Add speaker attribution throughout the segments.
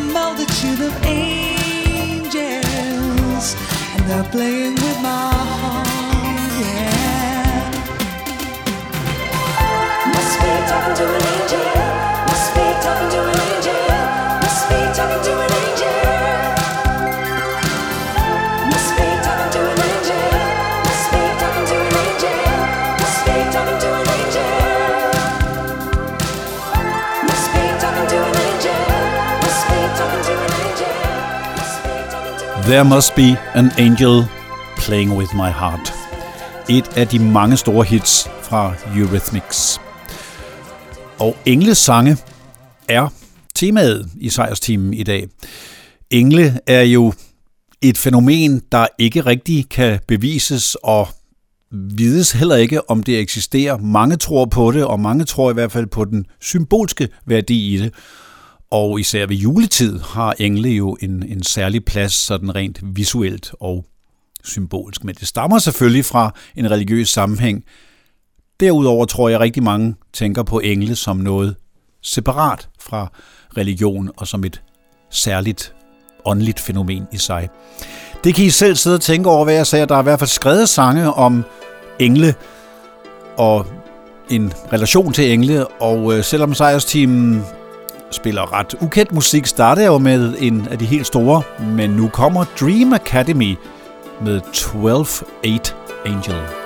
Speaker 1: multitude of angels, and they're playing with my heart. Yeah. Must be talking to an angel. Must be talking to an
Speaker 2: There Must Be an Angel Playing With My Heart. Et af de mange store hits fra Eurythmics. Og Engles sange er temaet i sejrstimen i dag. Engle er jo et fænomen, der ikke rigtig kan bevises og vides heller ikke, om det eksisterer. Mange tror på det, og mange tror i hvert fald på den symbolske værdi i det. Og især ved juletid har engle jo en, en særlig plads, sådan rent visuelt og symbolsk. Men det stammer selvfølgelig fra en religiøs sammenhæng. Derudover tror jeg rigtig mange tænker på engle som noget separat fra religion og som et særligt åndeligt fænomen i sig. Det kan I selv sidde og tænke over, hvad jeg sagde. Der er i hvert fald skrevet sange om engle og en relation til engle, og øh, selvom sejrsteamen spiller ret ukendt musik, starter jeg jo med en af de helt store, men nu kommer Dream Academy med 12-8 Angel.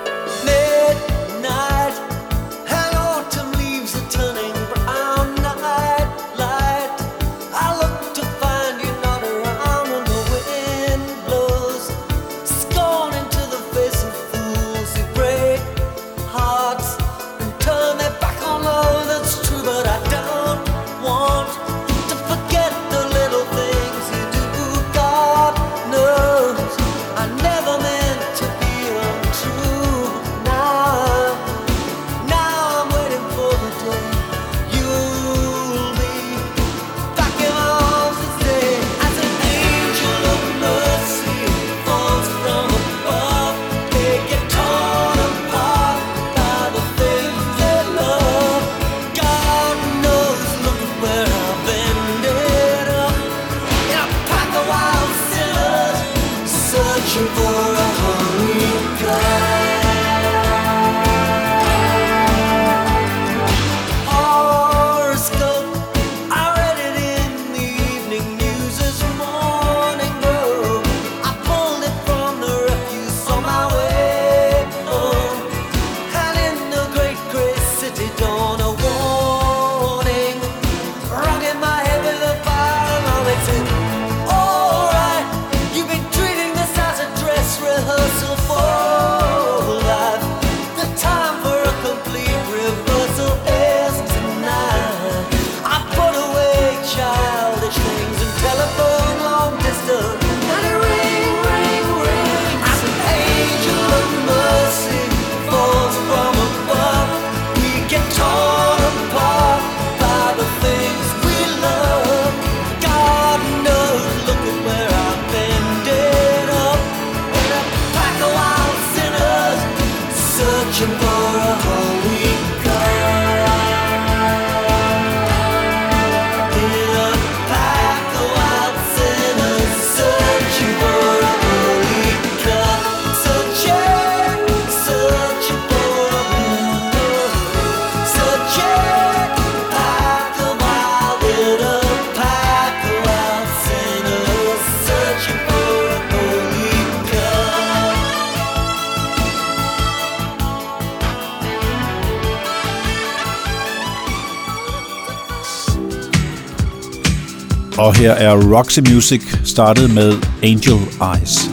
Speaker 1: Og her er Roxy Music startet med Angel Eyes.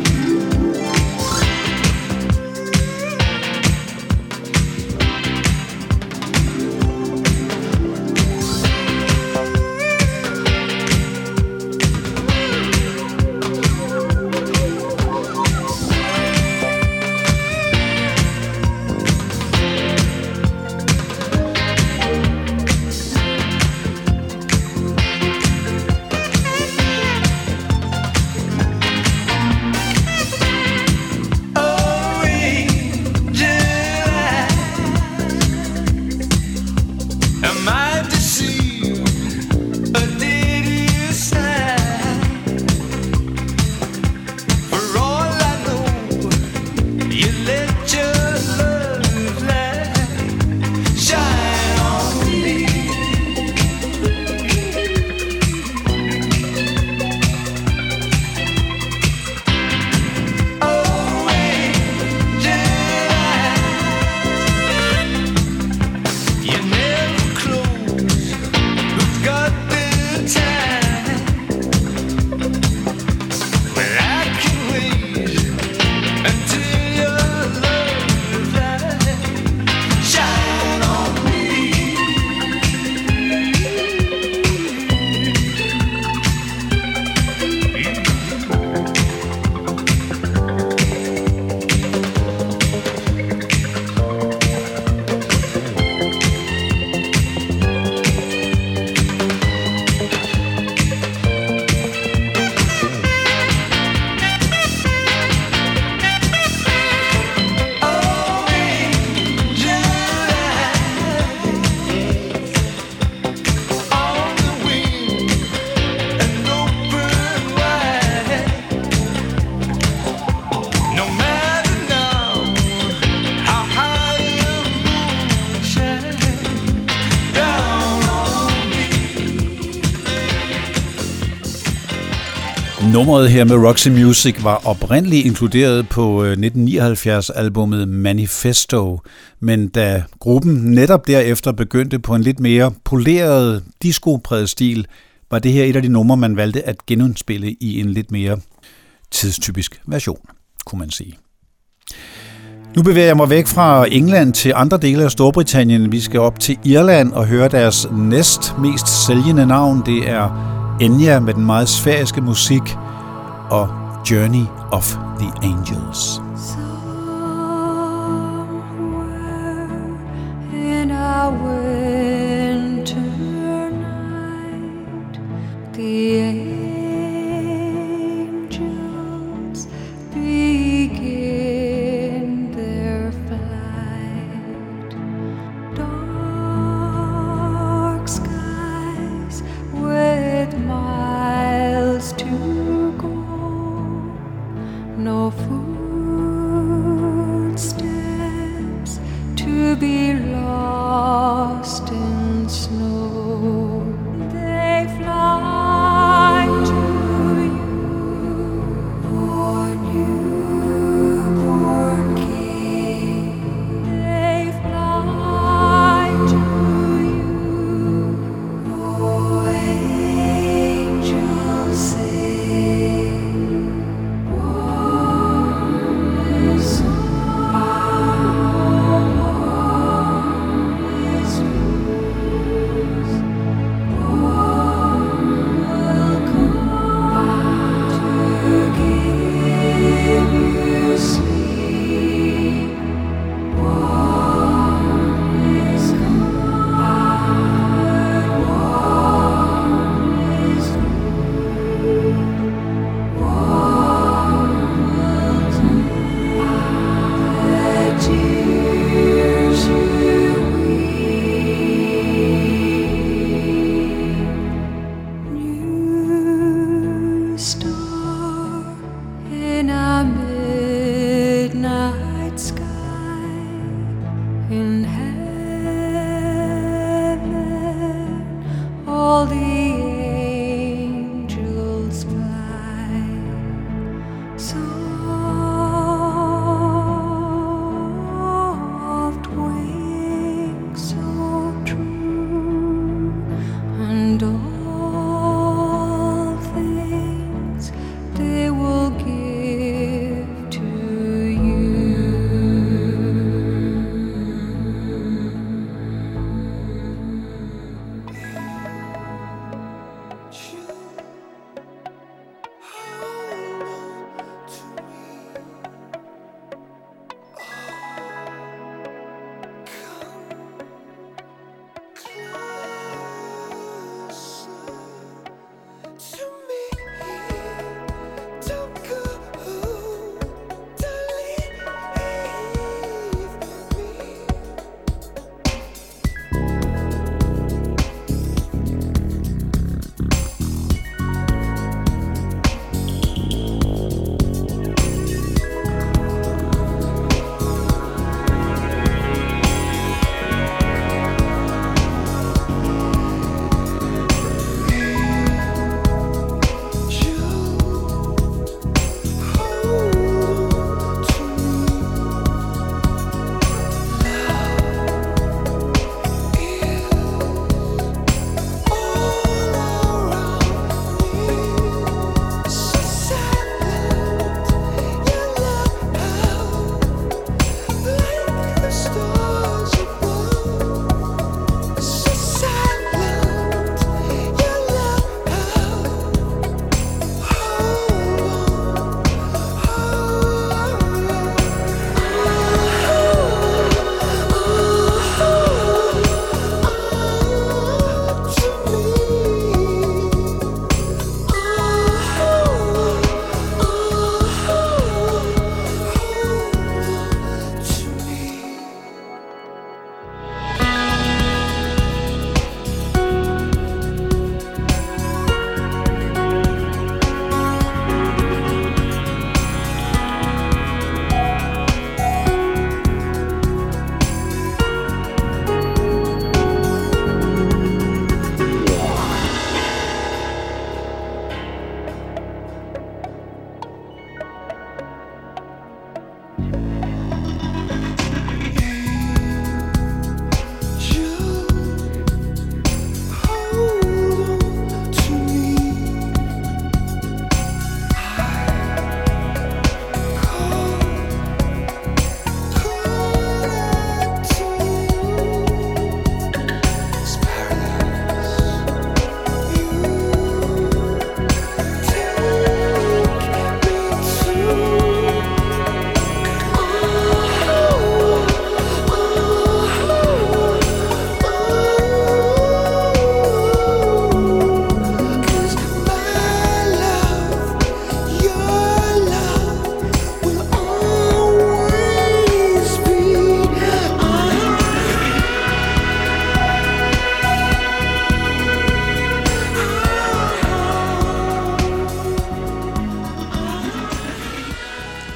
Speaker 1: Nummeret her med Roxy Music var oprindeligt inkluderet på øh, 1979-albummet Manifesto, men da gruppen netop derefter begyndte på en lidt mere poleret disco stil, var det her et af de numre, man valgte at genudspille i en lidt mere tidstypisk version, kunne man sige. Nu bevæger jeg mig væk fra England til andre dele af Storbritannien. Vi skal op til Irland og høre deres næst mest sælgende navn. Det er Enya med den meget sfæriske musik og Journey of the Angels.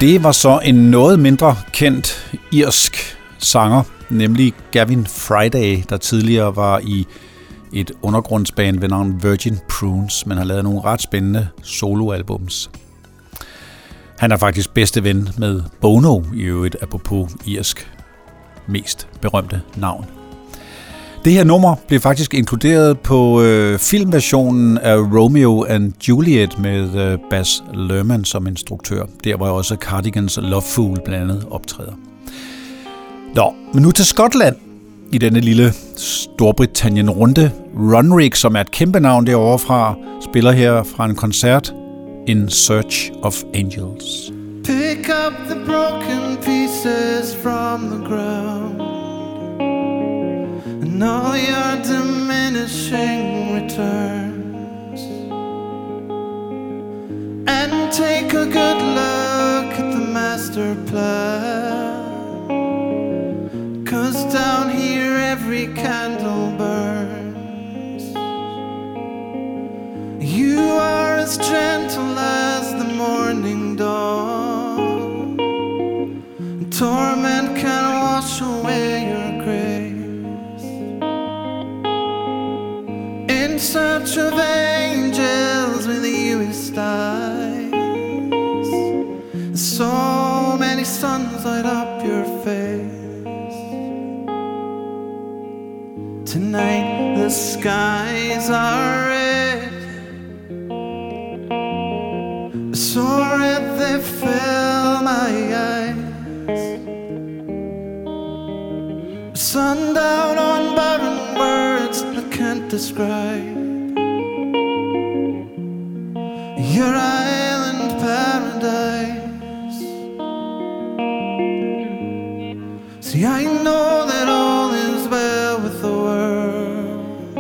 Speaker 3: Det var så en noget mindre kendt irsk sanger, nemlig Gavin Friday, der tidligere var i et undergrundsband ved navn Virgin Prunes, men har lavet nogle ret spændende soloalbums. Han er faktisk bedste ven med Bono, i øvrigt apropos irsk mest berømte navn. Det her nummer blev faktisk inkluderet på øh, filmversionen af Romeo and Juliet med øh, Baz Luhrmann som instruktør. Der var også Cardigans Love Fool blandt andet optræder. Nå, men nu til Skotland i denne lille Storbritannien-runde. Runrig, som er et kæmpe navn derovre fra, spiller her fra en koncert In Search of Angels. Pick up the broken pieces from the ground All your diminishing returns And take a good look at the master plan Cause down here every candle burns. You are as gentle as the morning dawn. Torment can wash away your In search of angels with you is eyes. So many suns light up your face. Tonight the skies are red, so red they fill my eyes. Sundown on can't describe. Your island paradise. See, I know that all is well with the world.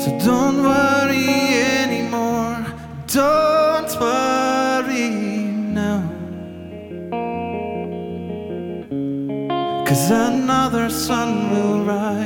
Speaker 3: So don't worry anymore. Don't worry now. Cause another sun will rise.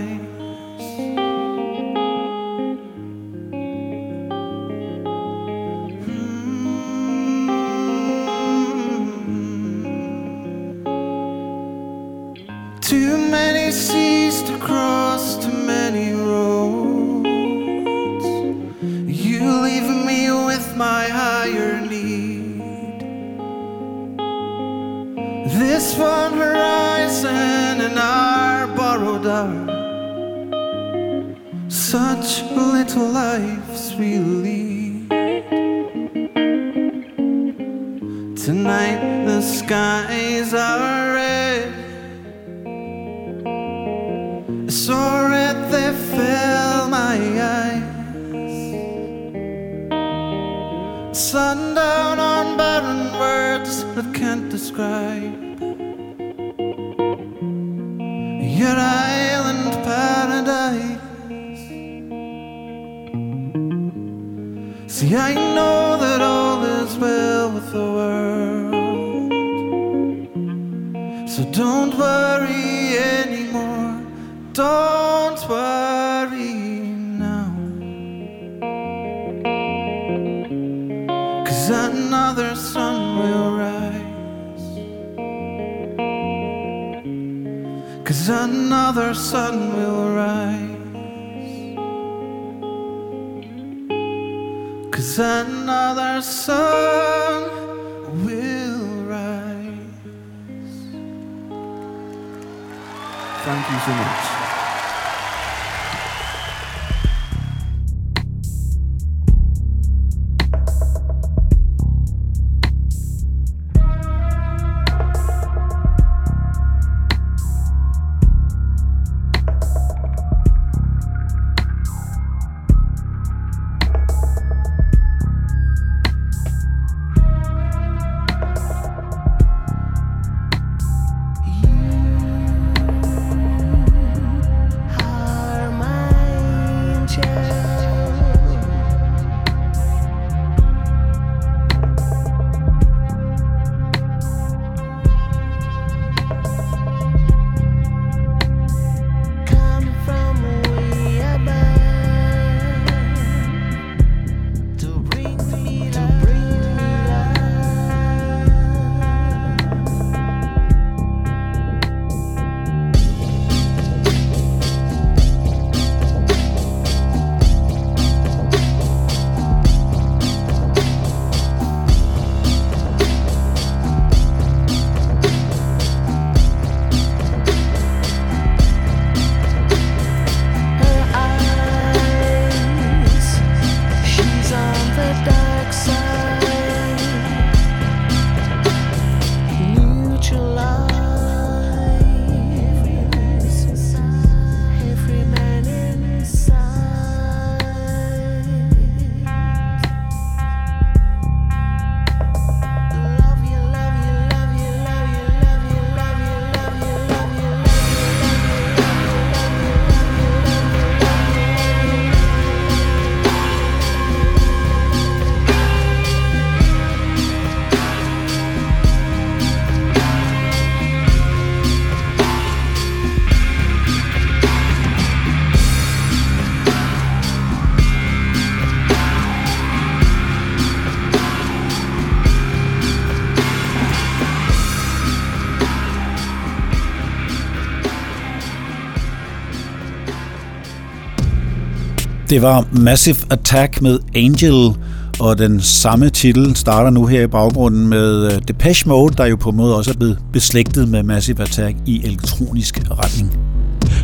Speaker 4: Det var Massive Attack med Angel, og den samme titel starter nu her i baggrunden med øh, Depeche Mode, der jo på en måde også er blevet beslægtet med Massive Attack i elektronisk retning.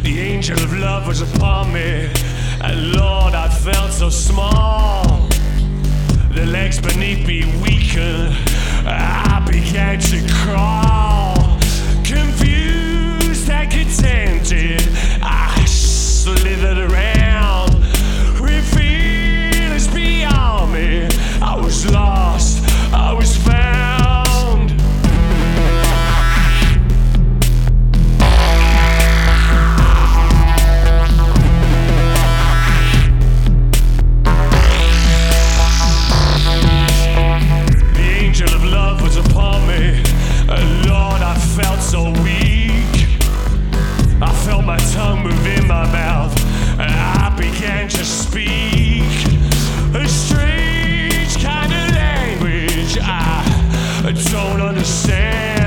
Speaker 4: The angel of love was upon me, and Lord, I felt so small. The legs beneath me weakened, I began to crawl. Confused and contented, I slithered around. Was lost, I was found. The angel of love was upon me, Lord, I felt so weak. I felt my tongue move in my mouth, and I began to speak I don't understand.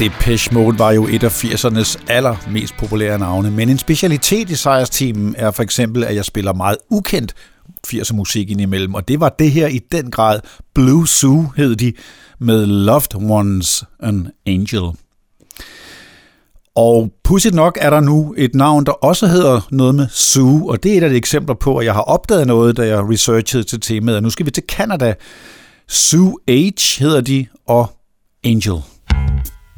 Speaker 4: Depeche Mode var jo et af 80'ernes allermest populære navne, men en specialitet i sejrsteamen er for eksempel, at jeg spiller meget ukendt 80'er musik indimellem, og det var det her i den grad. Blue Zoo hed de, med Loved Ones an Angel. Og pudsigt nok er der nu et navn, der også hedder noget med Sue, og det er et af de eksempler på, at jeg har opdaget noget, da jeg researchede til temaet. Nu skal vi til Canada. Sue H hedder de, og Angel.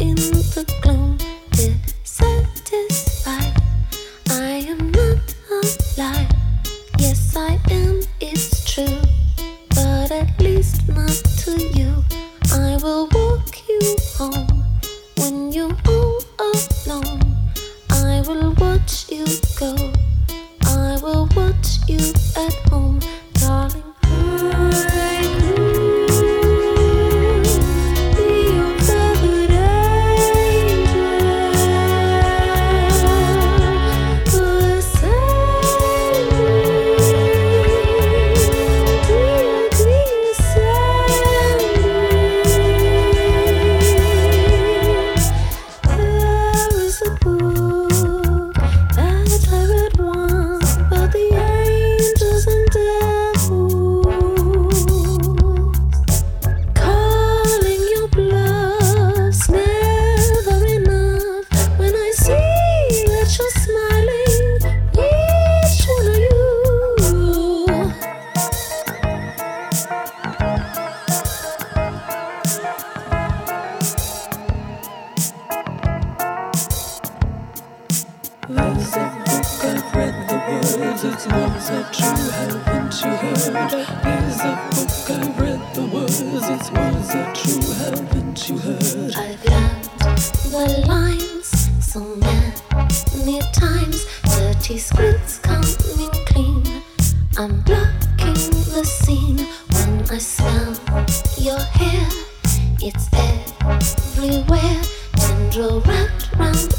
Speaker 5: in the gloom.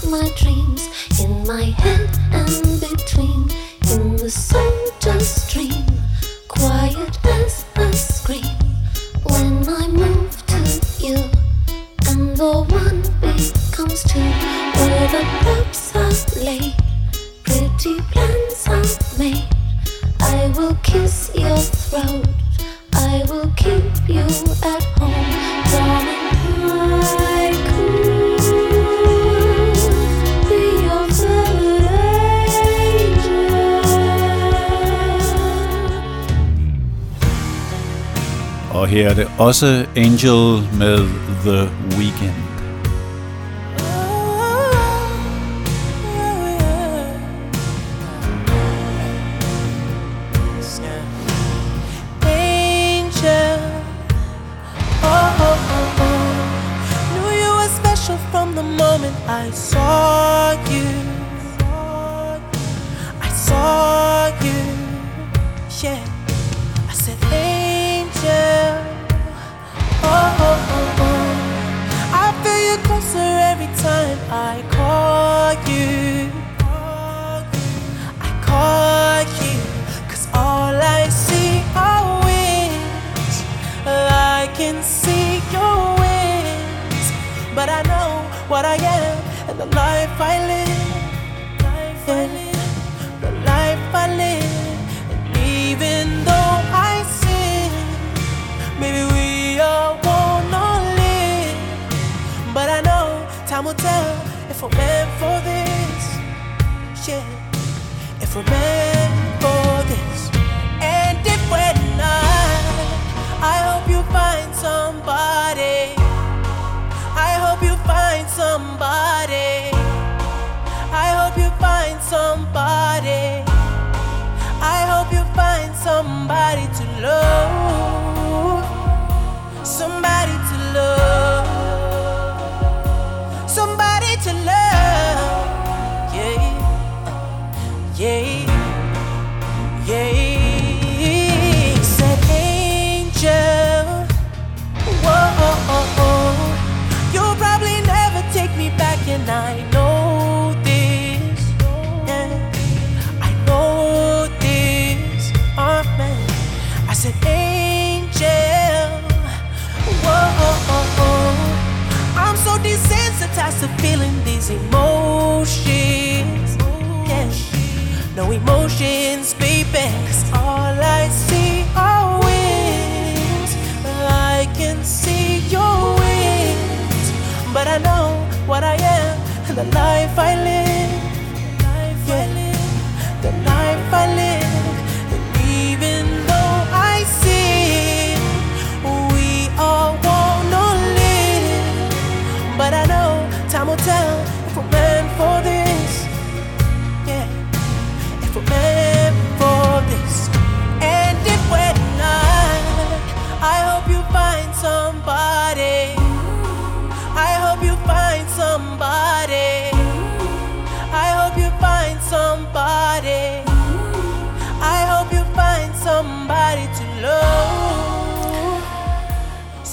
Speaker 5: my dreams in my head.
Speaker 6: det også Angel med The
Speaker 7: Weekend. somebody to love. life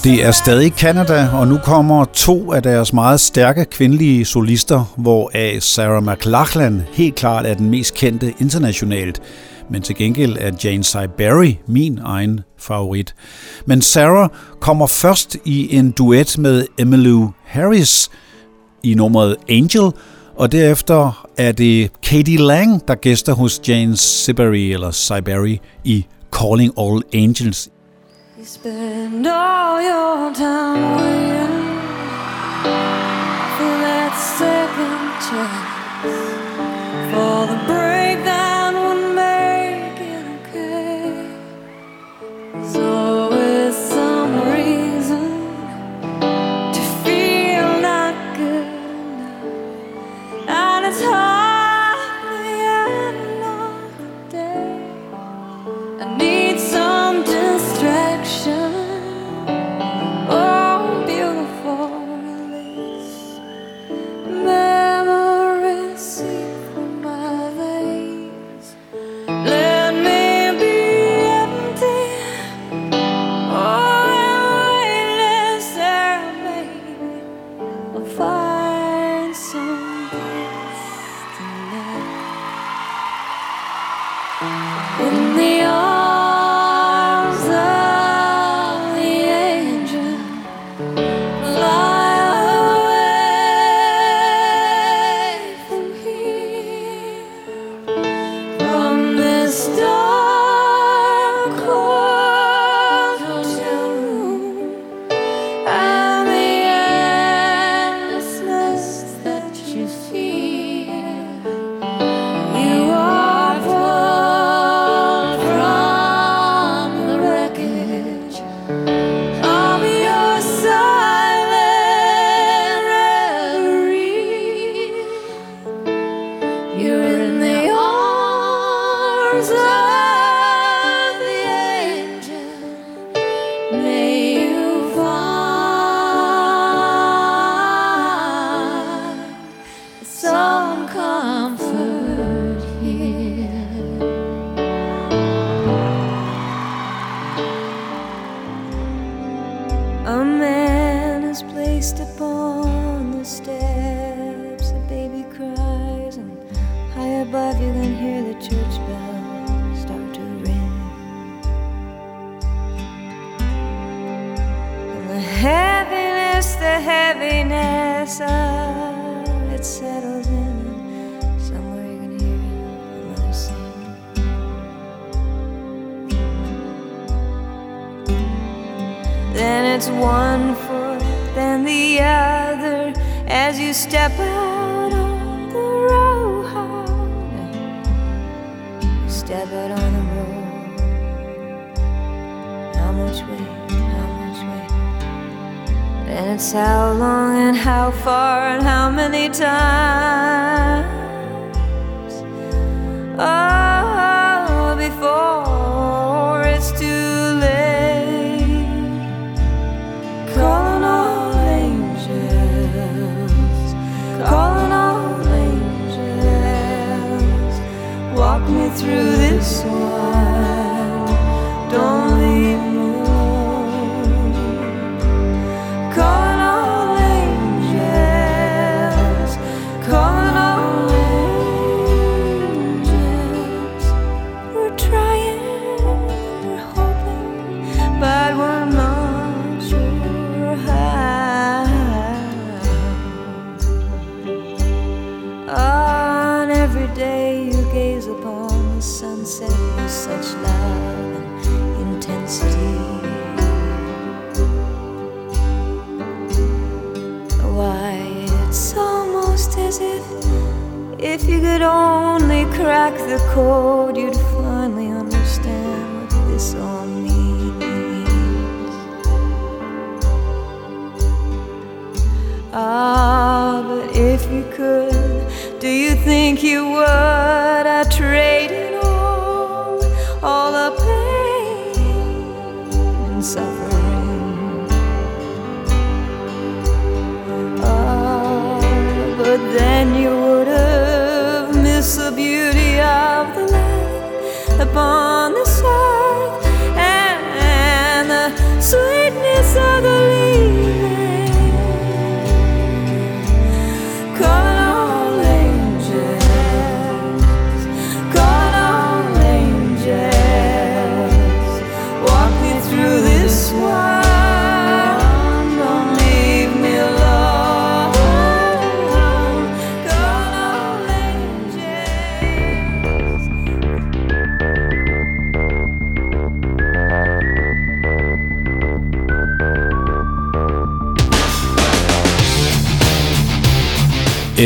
Speaker 6: Det er stadig Canada, og nu kommer to af deres meget stærke kvindelige solister, hvoraf Sarah McLachlan helt klart er den mest kendte internationalt. Men til gengæld er Jane Siberry min egen favorit. Men Sarah kommer først i en duet med Emily Harris i nummeret Angel, og derefter er det Katie Lang, der gæster hos Jane Siberry, eller Siberry i Calling All Angels
Speaker 1: You spend all your time waiting for that second chance for the break.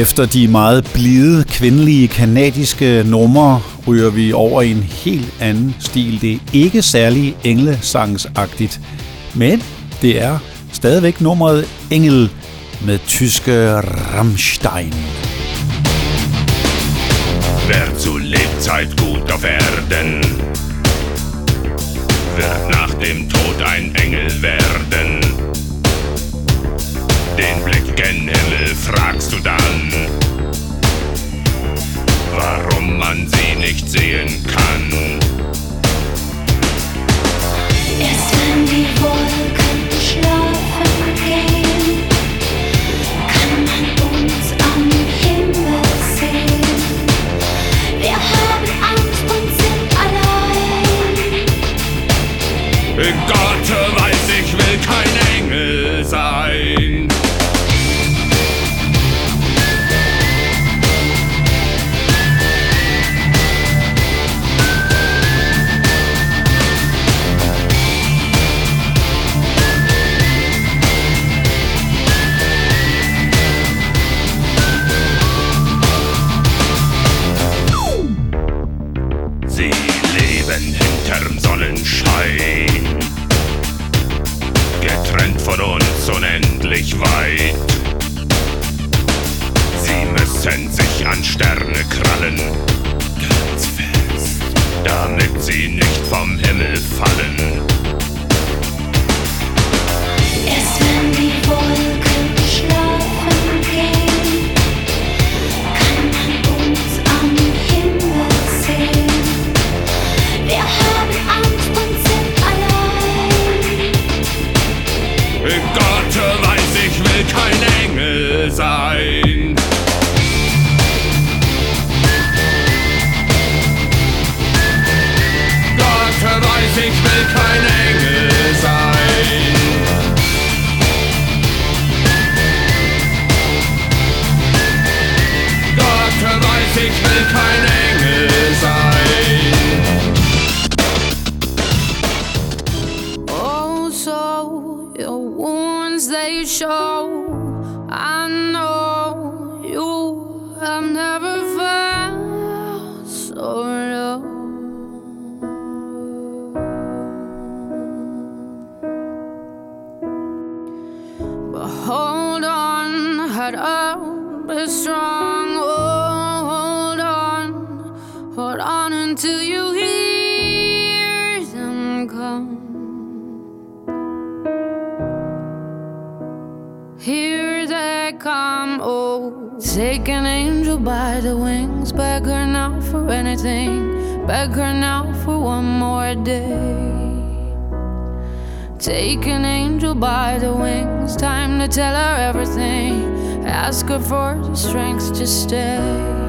Speaker 6: Efter de meget blide kvindelige kanadiske numre ryger vi over i en helt anden stil. Det er ikke særlig englesangsagtigt, men det er stadigvæk nummeret Engel med tyske Rammstein.
Speaker 8: Wer zu Lebzeit gut auf Erden, wird nach dem Tod ein Engel werden. Den Blick gen Himmel fragst du dann, warum man sie nicht sehen kann.
Speaker 5: Erst wenn die Wolken schlafen gehen, kann man uns am Himmel sehen. Wir haben Angst und sind allein.
Speaker 8: Gott weiß, ich will kein Engel sein. Fallen.
Speaker 5: Erst wenn die Wolken schlafen gehen, kann man uns am Himmel sehen. Wir haben Angst und sind allein.
Speaker 8: Gott weiß, ich will kein Engel sein.
Speaker 9: declining Take an angel by the wings, beg her now for anything, beg her now for one more day. Take an angel by the wings, time to tell her everything. Ask her for the strength to stay.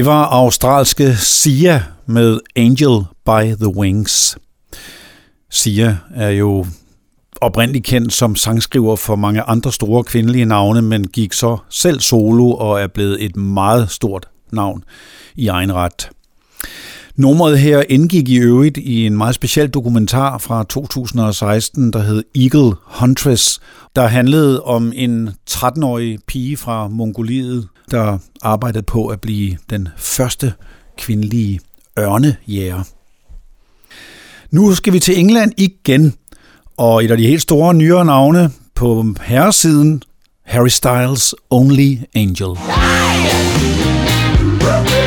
Speaker 6: Det var australske Sia med Angel by the Wings. Sia er jo oprindeligt kendt som sangskriver for mange andre store kvindelige navne, men gik så selv solo og er blevet et meget stort navn i egen ret. Nummeret her indgik i øvrigt i en meget speciel dokumentar fra 2016, der hed Eagle Huntress, der handlede om en 13-årig pige fra Mongoliet, der arbejdede på at blive den første kvindelige ørnejæger. Nu skal vi til England igen, og et af de helt store nyere navne på herresiden, Harry Styles' Only Angel.
Speaker 2: Dying.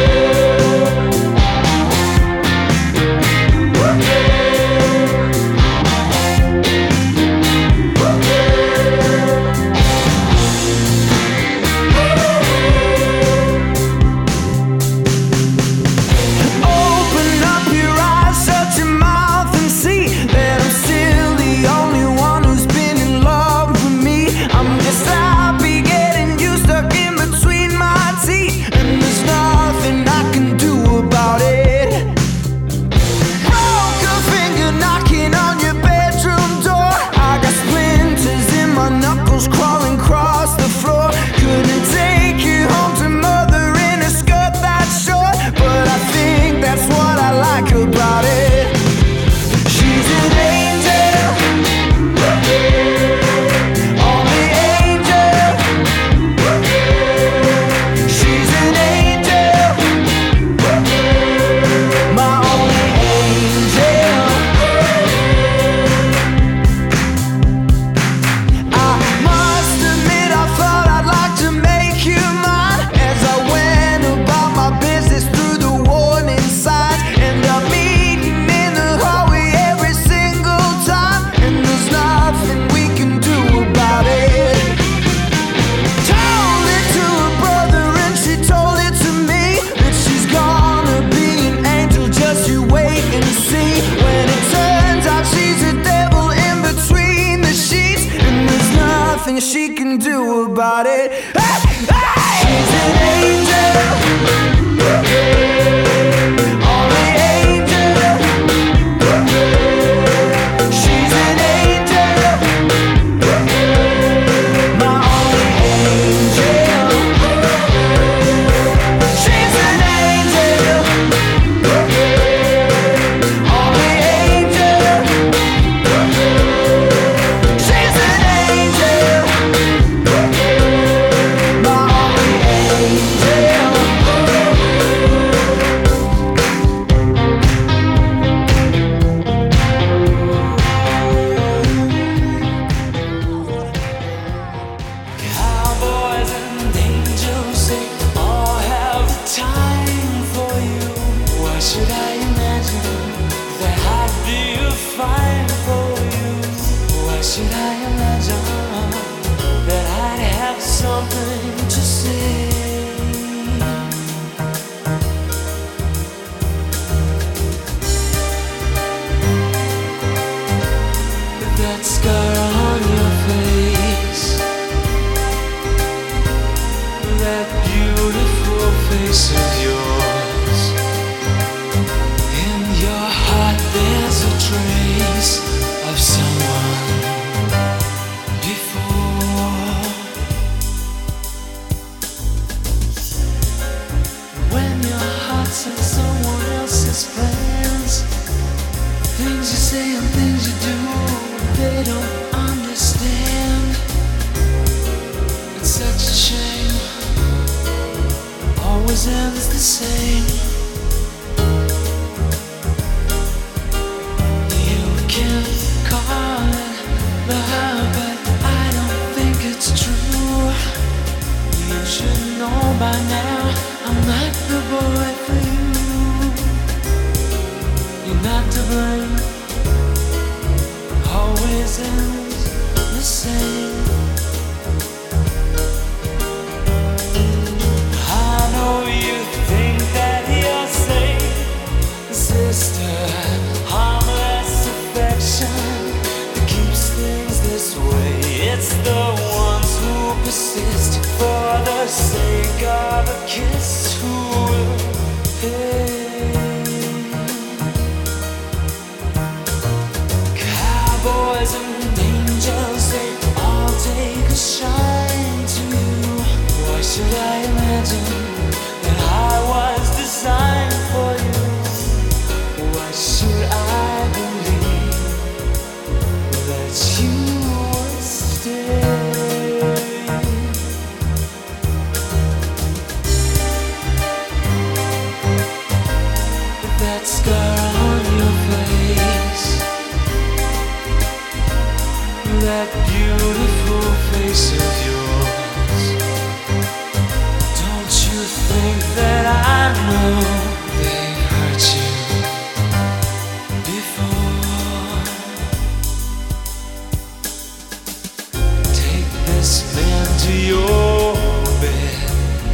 Speaker 2: To your
Speaker 10: bed.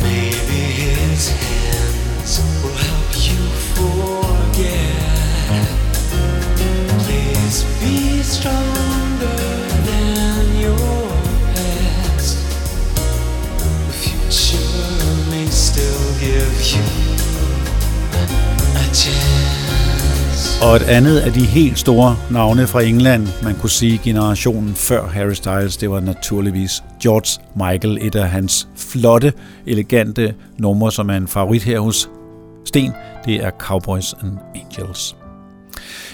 Speaker 10: Maybe his hands will help you forget. Please be stronger than your past. The future may still give you a chance.
Speaker 6: Og et andet af de helt store navne fra England, man kunne sige generationen før Harry Styles, det var naturligvis George Michael, et af hans flotte, elegante numre, som er en favorit her hos Sten, det er Cowboys and Angels.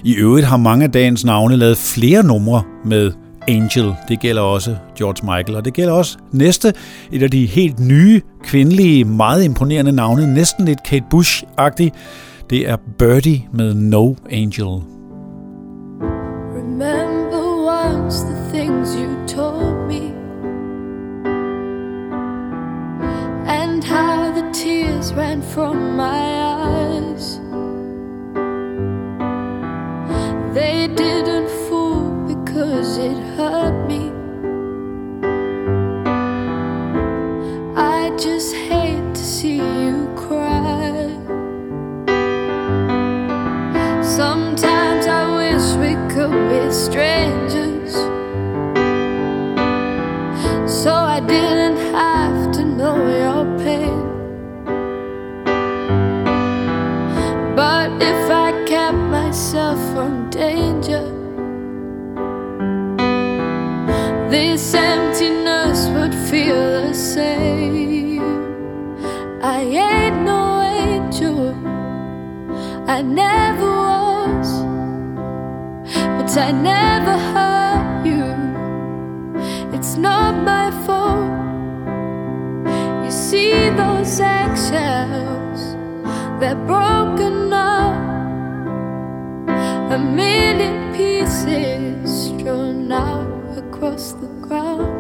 Speaker 6: I øvrigt har mange af dagens navne lavet flere numre med Angel. Det gælder også George Michael, og det gælder også næste, et af de helt nye, kvindelige, meget imponerende navne, næsten lidt Kate Bush-agtig. Det er Birdie med No Angel.
Speaker 11: Remember once the things you and how the tears ran from my eyes. They didn't fool because it hurt me. I just hate to see you cry. Sometimes I wish we could be strangers. So I didn't if I kept myself from danger, this emptiness would feel the same. I ain't no angel. I never was, but I never hurt you. It's not my fault. You see those eggshells, they're broken a million pieces strewn out across the ground.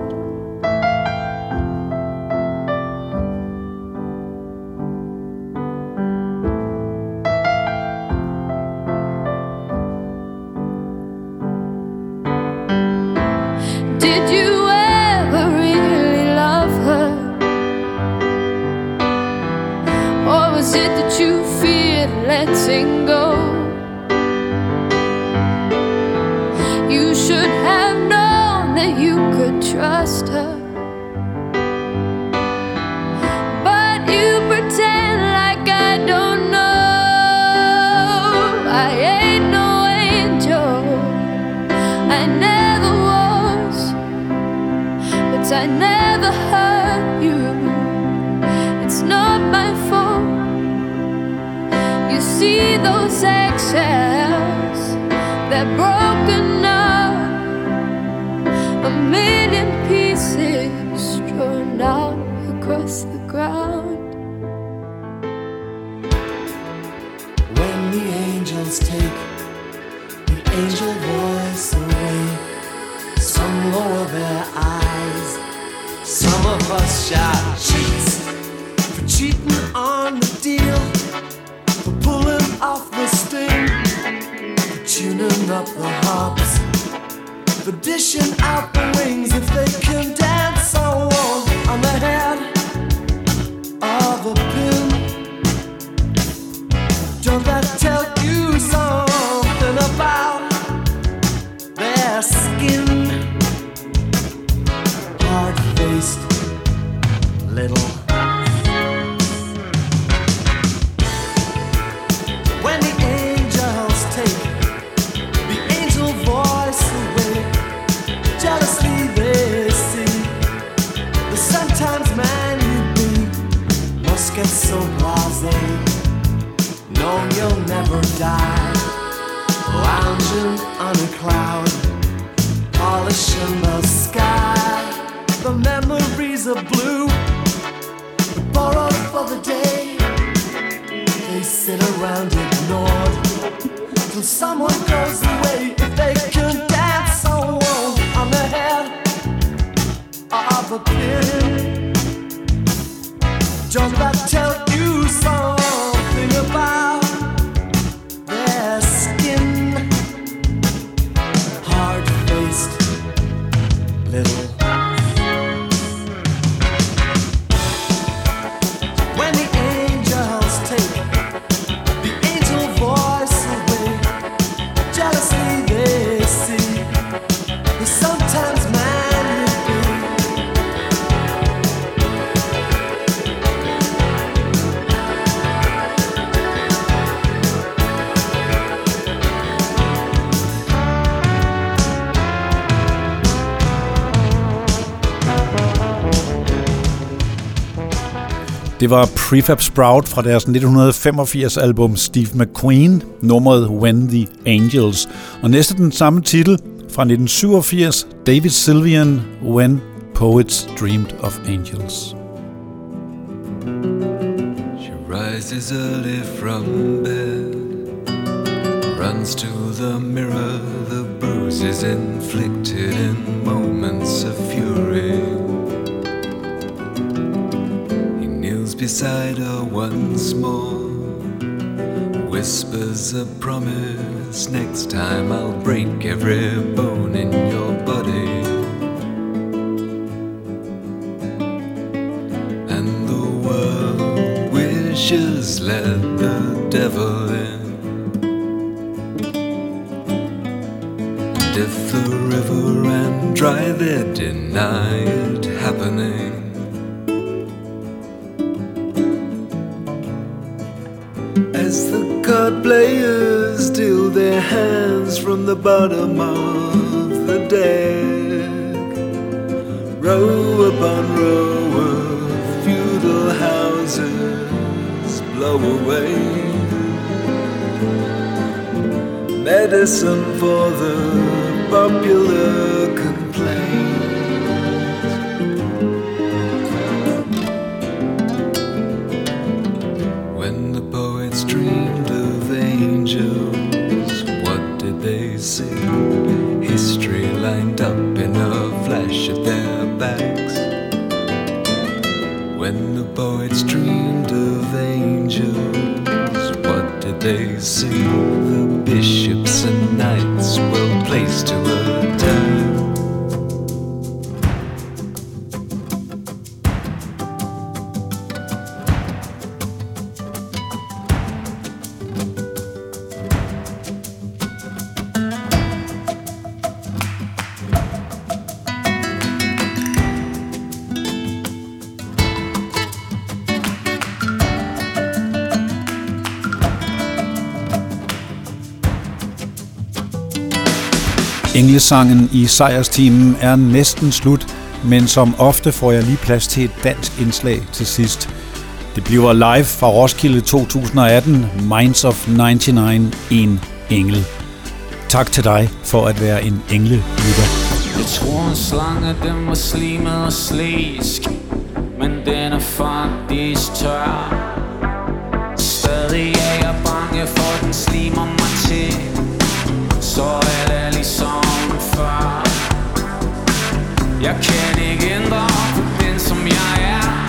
Speaker 6: Det var Prefab Sprout fra deres 1985 album Steve McQueen, nummeret When the Angels. Og næste den samme titel fra 1987, David Sylvian, When Poets Dreamed of Angels.
Speaker 12: She rises early from bed, runs to the mirror, the bruises inflicted in moments of beside her once more, whispers a promise next time I'll break every bone in your body. and the world wishes let the devil in. And if the river ran dry, they deny it happening. Hands from the bottom of the deck, row upon row of feudal houses blow away. Medicine for the popular complaint. Senhor.
Speaker 6: Englesangen i sejrsteamen er næsten slut, men som ofte får jeg lige plads til et dansk indslag til sidst. Det bliver live fra Roskilde 2018, Minds of 99, en engel. Tak til dig for at være en englelytter.
Speaker 13: Jeg tror en slange, den var slimet og slæsk Men den er faktisk tør Stadig er jeg bange for, den slimer mig til så er det ligesom før. Jeg kan ikke ændre på den, som jeg er.